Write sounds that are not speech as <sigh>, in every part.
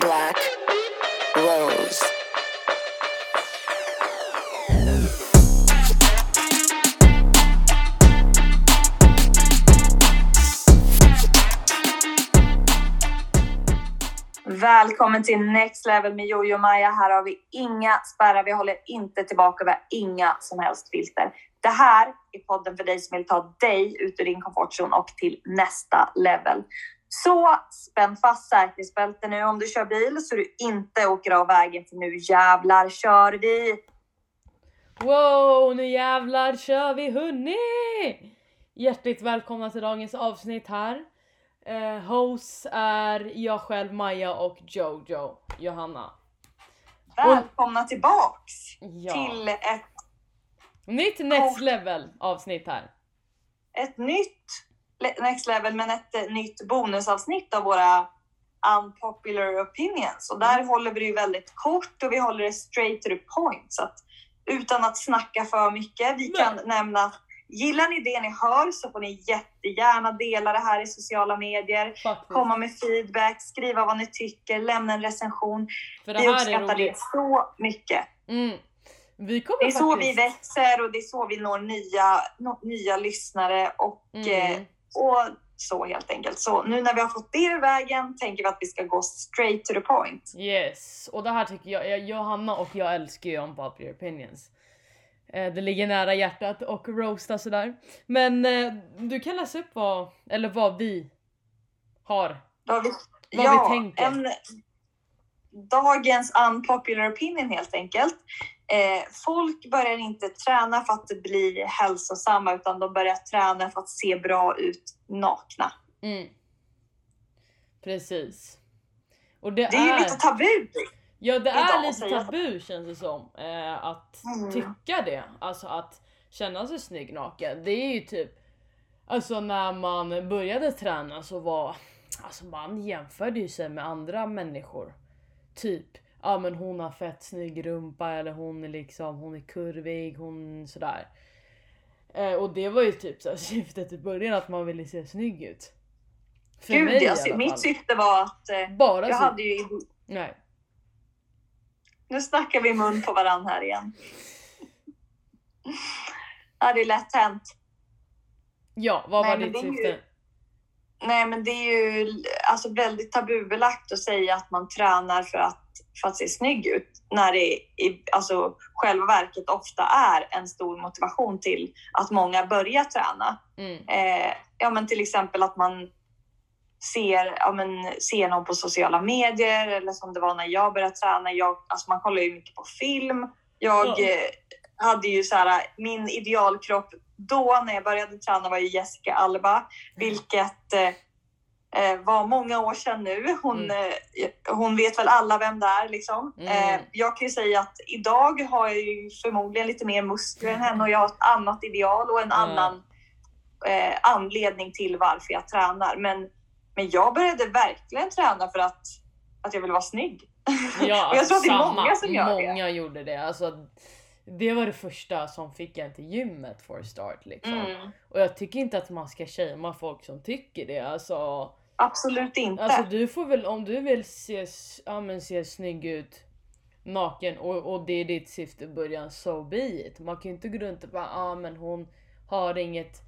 Black Rose. Välkommen till Next Level med Jojo och Maja. Här har vi inga spärrar, vi håller inte tillbaka, vi har inga som helst filter. Det här är podden för dig som vill ta dig ut ur din komfortzon och till nästa level. Så spänn fast säkerhetsbältet nu om du kör bil så du inte åker av vägen för nu jävlar kör vi! Wow, nu jävlar kör vi hörni! Hjärtligt välkomna till dagens avsnitt här. Eh, host är jag själv, Maja och Jojo, Johanna. Välkomna tillbaks Ja. till ett, Nytt next level avsnitt här. ett nytt Next Level men ett eh, nytt bonusavsnitt av våra unpopular opinions. Och där håller vi det ju väldigt kort och vi håller det straight to the point. Så att utan att snacka för mycket. Vi kan nämna att gillar ni det ni hör så får ni jättegärna dela det här i sociala medier. Faktiskt. Komma med feedback, skriva vad ni tycker, lämna en recension. För det Vi uppskattar det så mycket. Mm. Det är så vi faktiskt... växer och det är så vi når nya, nya lyssnare och, eh, Mm. Och så helt enkelt. Så nu när vi har fått det i vägen tänker vi att vi ska gå straight to the point. Yes, och det här tycker jag, jag Johanna och jag älskar ju unpopular opinions. Eh, det ligger nära hjärtat och roasta sådär. Men eh, du kan läsa upp vad, eller vad vi har. Vad vi, Vad vi tänker. En, dagens unpopular opinion helt enkelt. Eh, folk börjar inte träna för att bli hälsosamma utan de börjar träna för att se bra ut nakna. Mm. Precis. Och det, Det är ju lite tabu. Ja det är lite tabu känns det som. Eh, att Mm. tycka det. Alltså att känna sig snygg naken. Det är ju typ Alltså när man började träna så var Alltså man jämförde ju sig med andra människor. Typ Ja men hon har fett snygg rumpa eller hon är liksom hon är kurvig, hon sådär. Eh, och det var ju typ så <laughs> syftet i början att man ville se snygg ut. För Gud, mig alla mitt syfte var att eh, Bara jag så. hade ju Nej. Nu snackar vi mun på varandra här igen. Ja, det är lätt hänt. Ja, vad Nej, var ditt är ju- syfte? Nej, men det är ju alltså väldigt tabubelagt att säga att man tränar för att, för att se snygg ut. När det i alltså, själva verket ofta är en stor motivation till att många börjar träna. Mm. Eh, ja, men till exempel att man ser, ja, men, ser någon på sociala medier eller som det var när jag började träna. Jag, alltså man kollar ju mycket på film. Jag Ja. eh, hade ju så här, min idealkropp då när jag började träna var ju Jessica Alba, vilket eh, eh, var många år sedan nu. Hon, Mm. eh, hon vet väl alla vem det är liksom. Mm. Eh, jag kan ju säga att idag har jag ju förmodligen lite mer muskler än henne och jag har ett annat ideal och en Mm. annan eh, anledning till varför jag tränar. Men, men jag började verkligen träna för att, att jag ville vara snygg. Ja, <laughs> Och jag tror att det är många som gör det. Många gjorde det. Alltså, det var det första som fick en till gymmet for start. Liksom. Mm, Och jag tycker inte att man ska shamea folk som tycker det. Alltså, absolut inte. alltså du får väl, om du vill se, ja, men se snygg ut naken och, och det är ditt syfte i början, so be it. Man kan ju inte gå runt och bara, ah, men hon har inget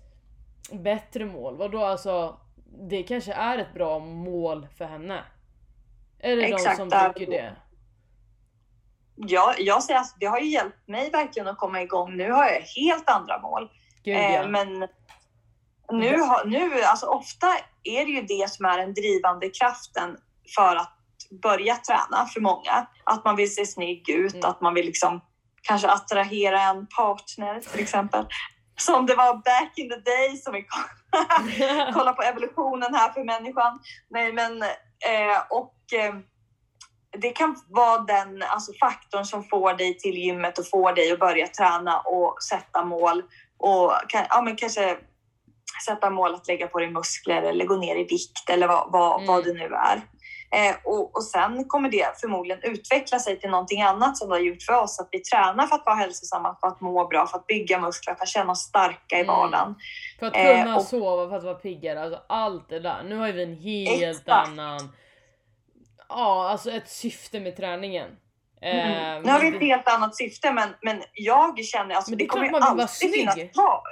bättre mål. Vadå alltså, det kanske är ett bra mål för henne. Är det de Exakt, som där- tycker det? Jag, jag säger att det har ju hjälpt mig verkligen att komma igång. Nu har jag helt andra mål. Gud, Eh, ja. men nu, har, nu, alltså ofta är det ju det som är den drivande kraften för att börja träna för många. Att man vill se snygg ut, Mm. att man vill liksom kanske attrahera en partner till exempel. Som det var back in the day som vi <laughs> kolla på evolutionen här för människan. Nej, men eh, och eh, det kan vara den alltså, faktorn som får dig till gymmet och får dig att börja träna och sätta mål och kan, ja, men kanske sätta mål att lägga på dig muskler eller gå ner i vikt eller vad, vad, Mm. vad det nu är. Eh, och, och sen kommer det förmodligen utveckla sig till någonting annat som det har gjort för oss. Att vi tränar för att vara hälsosamma, för att må bra, för att bygga muskler, för att känna oss starka i Mm. vardagen. För att Eh, kunna och- sova, för att vara piggare, alltså allt det där. Nu har ju vi en helt Exakt. annan ja, alltså ett syfte med träningen. Mm. Eh, Nu har vi ett helt annat syfte men, men jag känner alltså Men det, det kommer man vill vara alltid finnas snygg. kvar.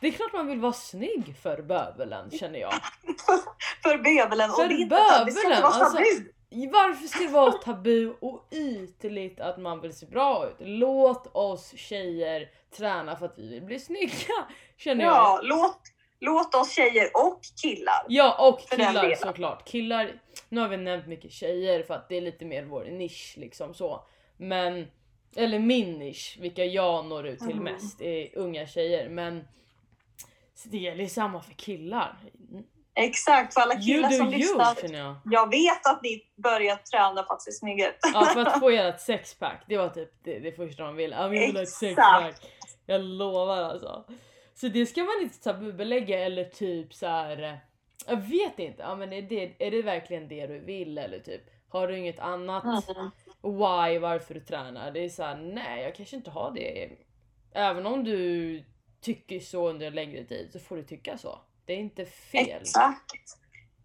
det är klart man vill vara snygg för bövelen känner jag. <laughs> För bövelen. För och det, inte, det ska inte bövelen, vara alltså- tabu. Varför ska det vara tabu och ytligt att man vill se bra ut? Låt oss tjejer träna för att vi vill bli snygga. Känner jag. Ja, låt, låt oss tjejer och killar. Ja och killar såklart. Killar, nu har vi nämnt mycket tjejer för att det är lite mer vår nisch liksom så. Men, eller min nisch, vilka jag når ut till Mm. mest är unga tjejer. Men det gäller ju samma för killar. Exakt, för alla killar som you lyssnar. jag. Jag vet att ni börjar träna för att se snygga ut. Ja för att <laughs> få ert sexpack, det var typ det, det första de ville. Ja vi vill ha ett Exakt. sexpack. Jag lovar alltså. Så det ska man inte tabubelägga eller typ så här. Jag vet inte, ja, men är, det, är det verkligen det du vill eller typ har du inget annat Mm. why varför du tränar? Det är så här, nej jag kanske inte har det. Även om du tycker så under en längre tid så får du tycka så. Det är inte fel. Exakt.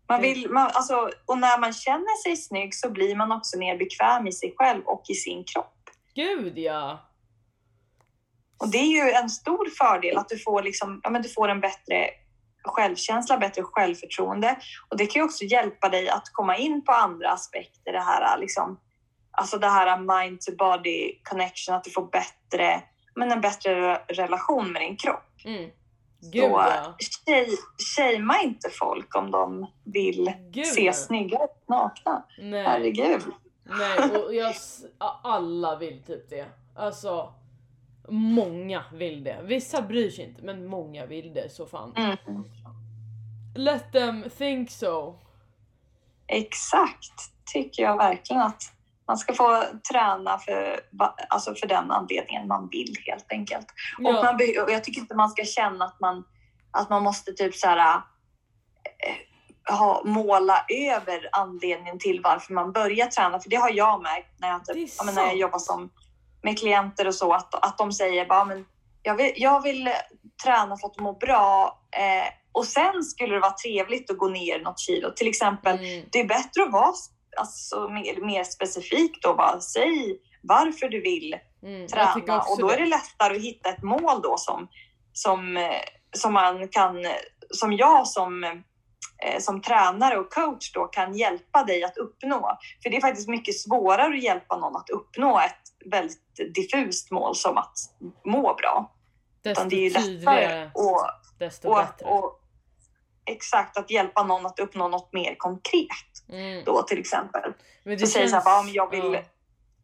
Man vill, man, alltså, och när man känner sig snygg så blir man också mer bekväm i sig själv och i sin kropp. Gud ja! Och det är ju en stor fördel att du får, liksom, ja, men du får en bättre självkänsla, bättre självförtroende. Och det kan ju också hjälpa dig att komma in på andra aspekter. Det här, liksom, alltså det här mind to body connection, att du får bättre, men en bättre re- relation med din kropp. Mm. Gud Så ja! tjej, shamea inte folk om de vill Gud, se snygga ut nakna. Nej. Herregud. Nej, och jag, alla vill typ det. Alltså, många vill det. Vissa bryr sig inte, men många vill det så fan. Mm. Let them think so. Exakt, tycker jag verkligen att man ska få träna för, alltså för den anledningen man vill helt enkelt. Och Ja, man be- och jag tycker inte man ska känna att man, att man måste typ så här, eh, ha, måla över anledningen till varför man börjar träna. För det har jag märkt när jag, typ, när jag jobbar som, med klienter och så, att, att de säger bara, men jag vill, jag vill eh, träna för att må bra eh, och sen skulle det vara trevligt att gå ner något kilo. Till exempel mm, det är bättre att vara alltså, mer, mer specifik då. Bara säg varför du vill mm, träna och då är det lättare att hitta ett mål då som, som, eh, som man kan, som jag som, eh, som tränare och coach då kan hjälpa dig att uppnå. För det är faktiskt mycket svårare att hjälpa någon att uppnå ett väldigt diffust mål som att må bra. Desto Utan det är ju lättare och, desto och, bättre. och exakt att hjälpa någon att uppnå något mer konkret Mm. då till exempel. Men säger så här, bara, men jag vill, Ja.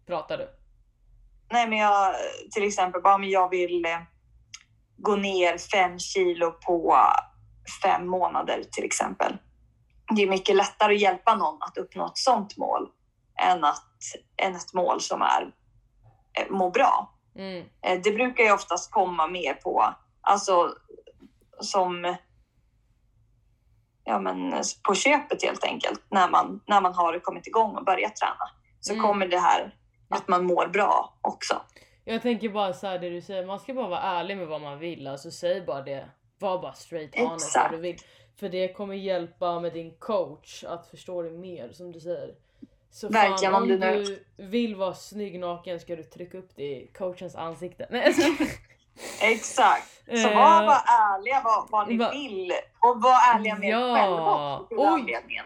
Pratar du? nej men jag till exempel bara, men jag vill eh, gå ner fem kilo på fem månader till exempel. Det är mycket lättare att hjälpa någon att uppnå ett sånt mål än, att, än ett mål som är må bra. Mm. Eh, Det brukar ju oftast komma mer på, alltså som ja, men på köpet helt enkelt, när man, när man har kommit igång och börjat träna. Så Mm. kommer det här att man mår bra också. Jag tänker bara så här det du säger, man ska bara vara ärlig med vad man vill. Alltså säg bara det. Var bara straight honest vad du vill. För det kommer hjälpa med din coach att förstå det mer som du säger. Så Verkligen, fan, om om du nu- vill vara snygg naken ska du trycka upp det i coachens ansikte. Nej. Exakt. Så Eh, var bara ärliga vad, vad ni va- vill och var ärliga med Ja. er själva.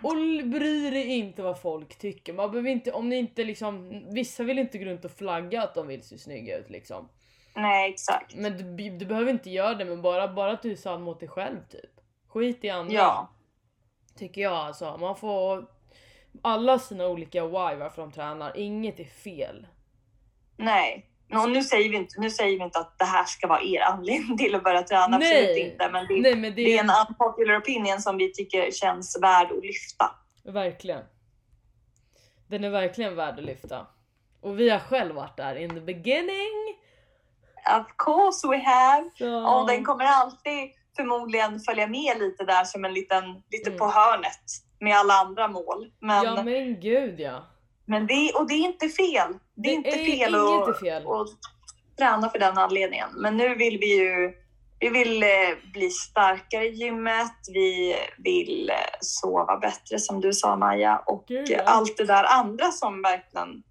Och l- bry dig inte vad folk tycker. Man behöver inte, om ni inte liksom, vissa vill inte gå runt och flagga att de vill se snygga ut liksom. Nej, exakt. Men du, du behöver inte göra det men bara, bara att du är sann mot dig själv typ. Skit i andra. Ja, Tycker jag alltså. Man får alla sina olika why varför de tränar. Inget är fel. nej. Och nu, säger vi inte, nu säger vi inte att det här ska vara er anledning till att börja träna. Nej. Absolut inte. Men det, Nej men det, det är är en unpopular opinion som vi tycker känns värd att lyfta. verkligen. Den är verkligen värd att lyfta. Och vi har själv varit där in the beginning. Of course we have. Så... Och den kommer alltid förmodligen följa med lite där som en liten, lite Mm. på hörnet med alla andra mål. Men, Ja men gud ja. men det, och det är inte fel. Det är inte fel inget att, är fel. att träna för den anledningen. Men nu vill vi ju vi vill eh, bli starkare i gymmet, vi vill eh, sova bättre som du sa Maja och Gud, ja. allt det där andra som verkligen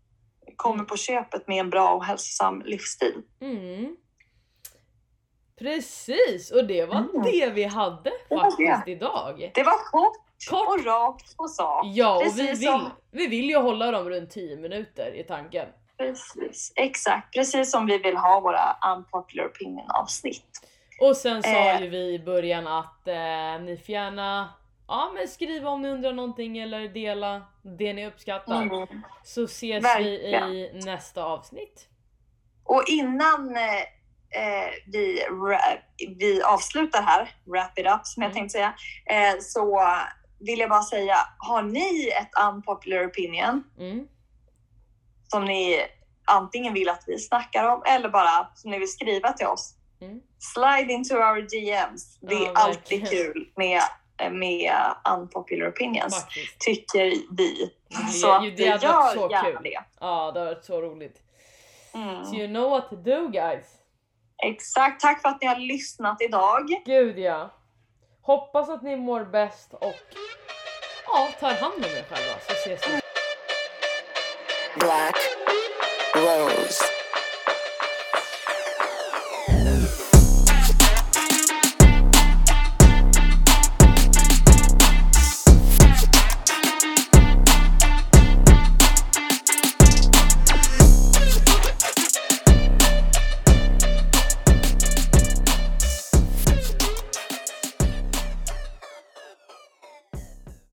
kommer på köpet med en bra och hälsosam livsstil. Mm. Precis, och det var Mm. det vi hade Det faktiskt idag. Det var kort Kort. och rakt på sak. Ja, och vi vill, som- vi vill ju hålla dem runt 10 minuter i tanken. Precis, exakt. Precis som vi vill ha våra unpopular opinion avsnitt. Och sen sa Eh. ju vi i början att eh, ni får gärna ja, men skriva om ni undrar någonting eller dela det ni uppskattar. Mm. Så ses Verkligen. vi i nästa avsnitt. Och innan eh, vi, vi avslutar här, wrap it up som jag Mm. tänkte säga, eh, så vill jag bara säga, har ni ett unpopular opinion Mm. som ni antingen vill att vi snackar om eller bara som ni vill skriva till oss? Mm. Slide into our DMs. Det är Ja, alltid kul med, med unpopular opinions, Faktiskt. tycker vi. Det- Så att, det så gör gärna kul. det. Ja, det har varit så roligt. Mm. So you know what to do guys. Exakt. Tack för att ni har lyssnat idag. Gud ja. Hoppas att ni mår bäst och ja, tar hand om er själva så ses vi. Black Rose.